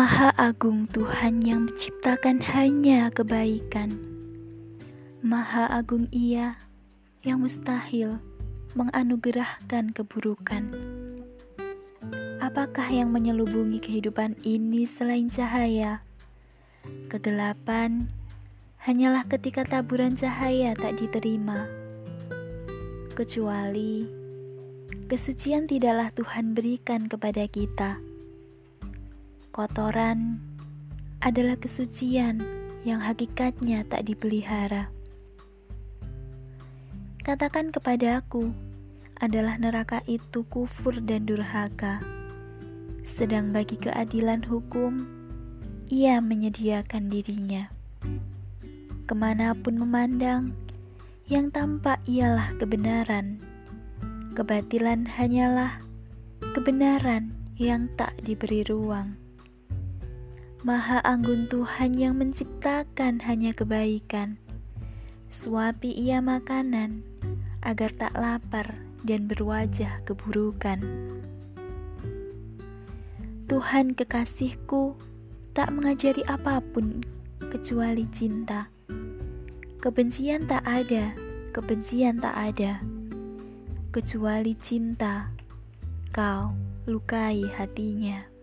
Maha Agung Tuhan yang menciptakan hanya kebaikan. Maha Agung Ia yang mustahil menganugerahkan keburukan. Apakah yang menyelubungi kehidupan ini selain cahaya? Kegelapan hanyalah ketika taburan cahaya tak diterima. Kecuali kesucian tidaklah Tuhan berikan kepada kita Kotoran adalah kesucian yang hakikatnya tak dipelihara. Katakan kepadaku, adalah neraka itu kufur dan durhaka. Sedang bagi keadilan hukum, ia menyediakan dirinya. Ke mana pun memandang, yang tampak ialah kebenaran. Kebatilan hanyalah kebenaran yang tak diberi ruang. Maha anggun Tuhan yang menciptakan hanya kebaikan. Suapi ia makanan agar tak lapar dan berwajah keburukan. Tuhan kekasihku tak mengajari apa pun kecuali cinta. Kebencian tak ada, kebencian tak ada. Kecuali cinta, kau lukai hatinya.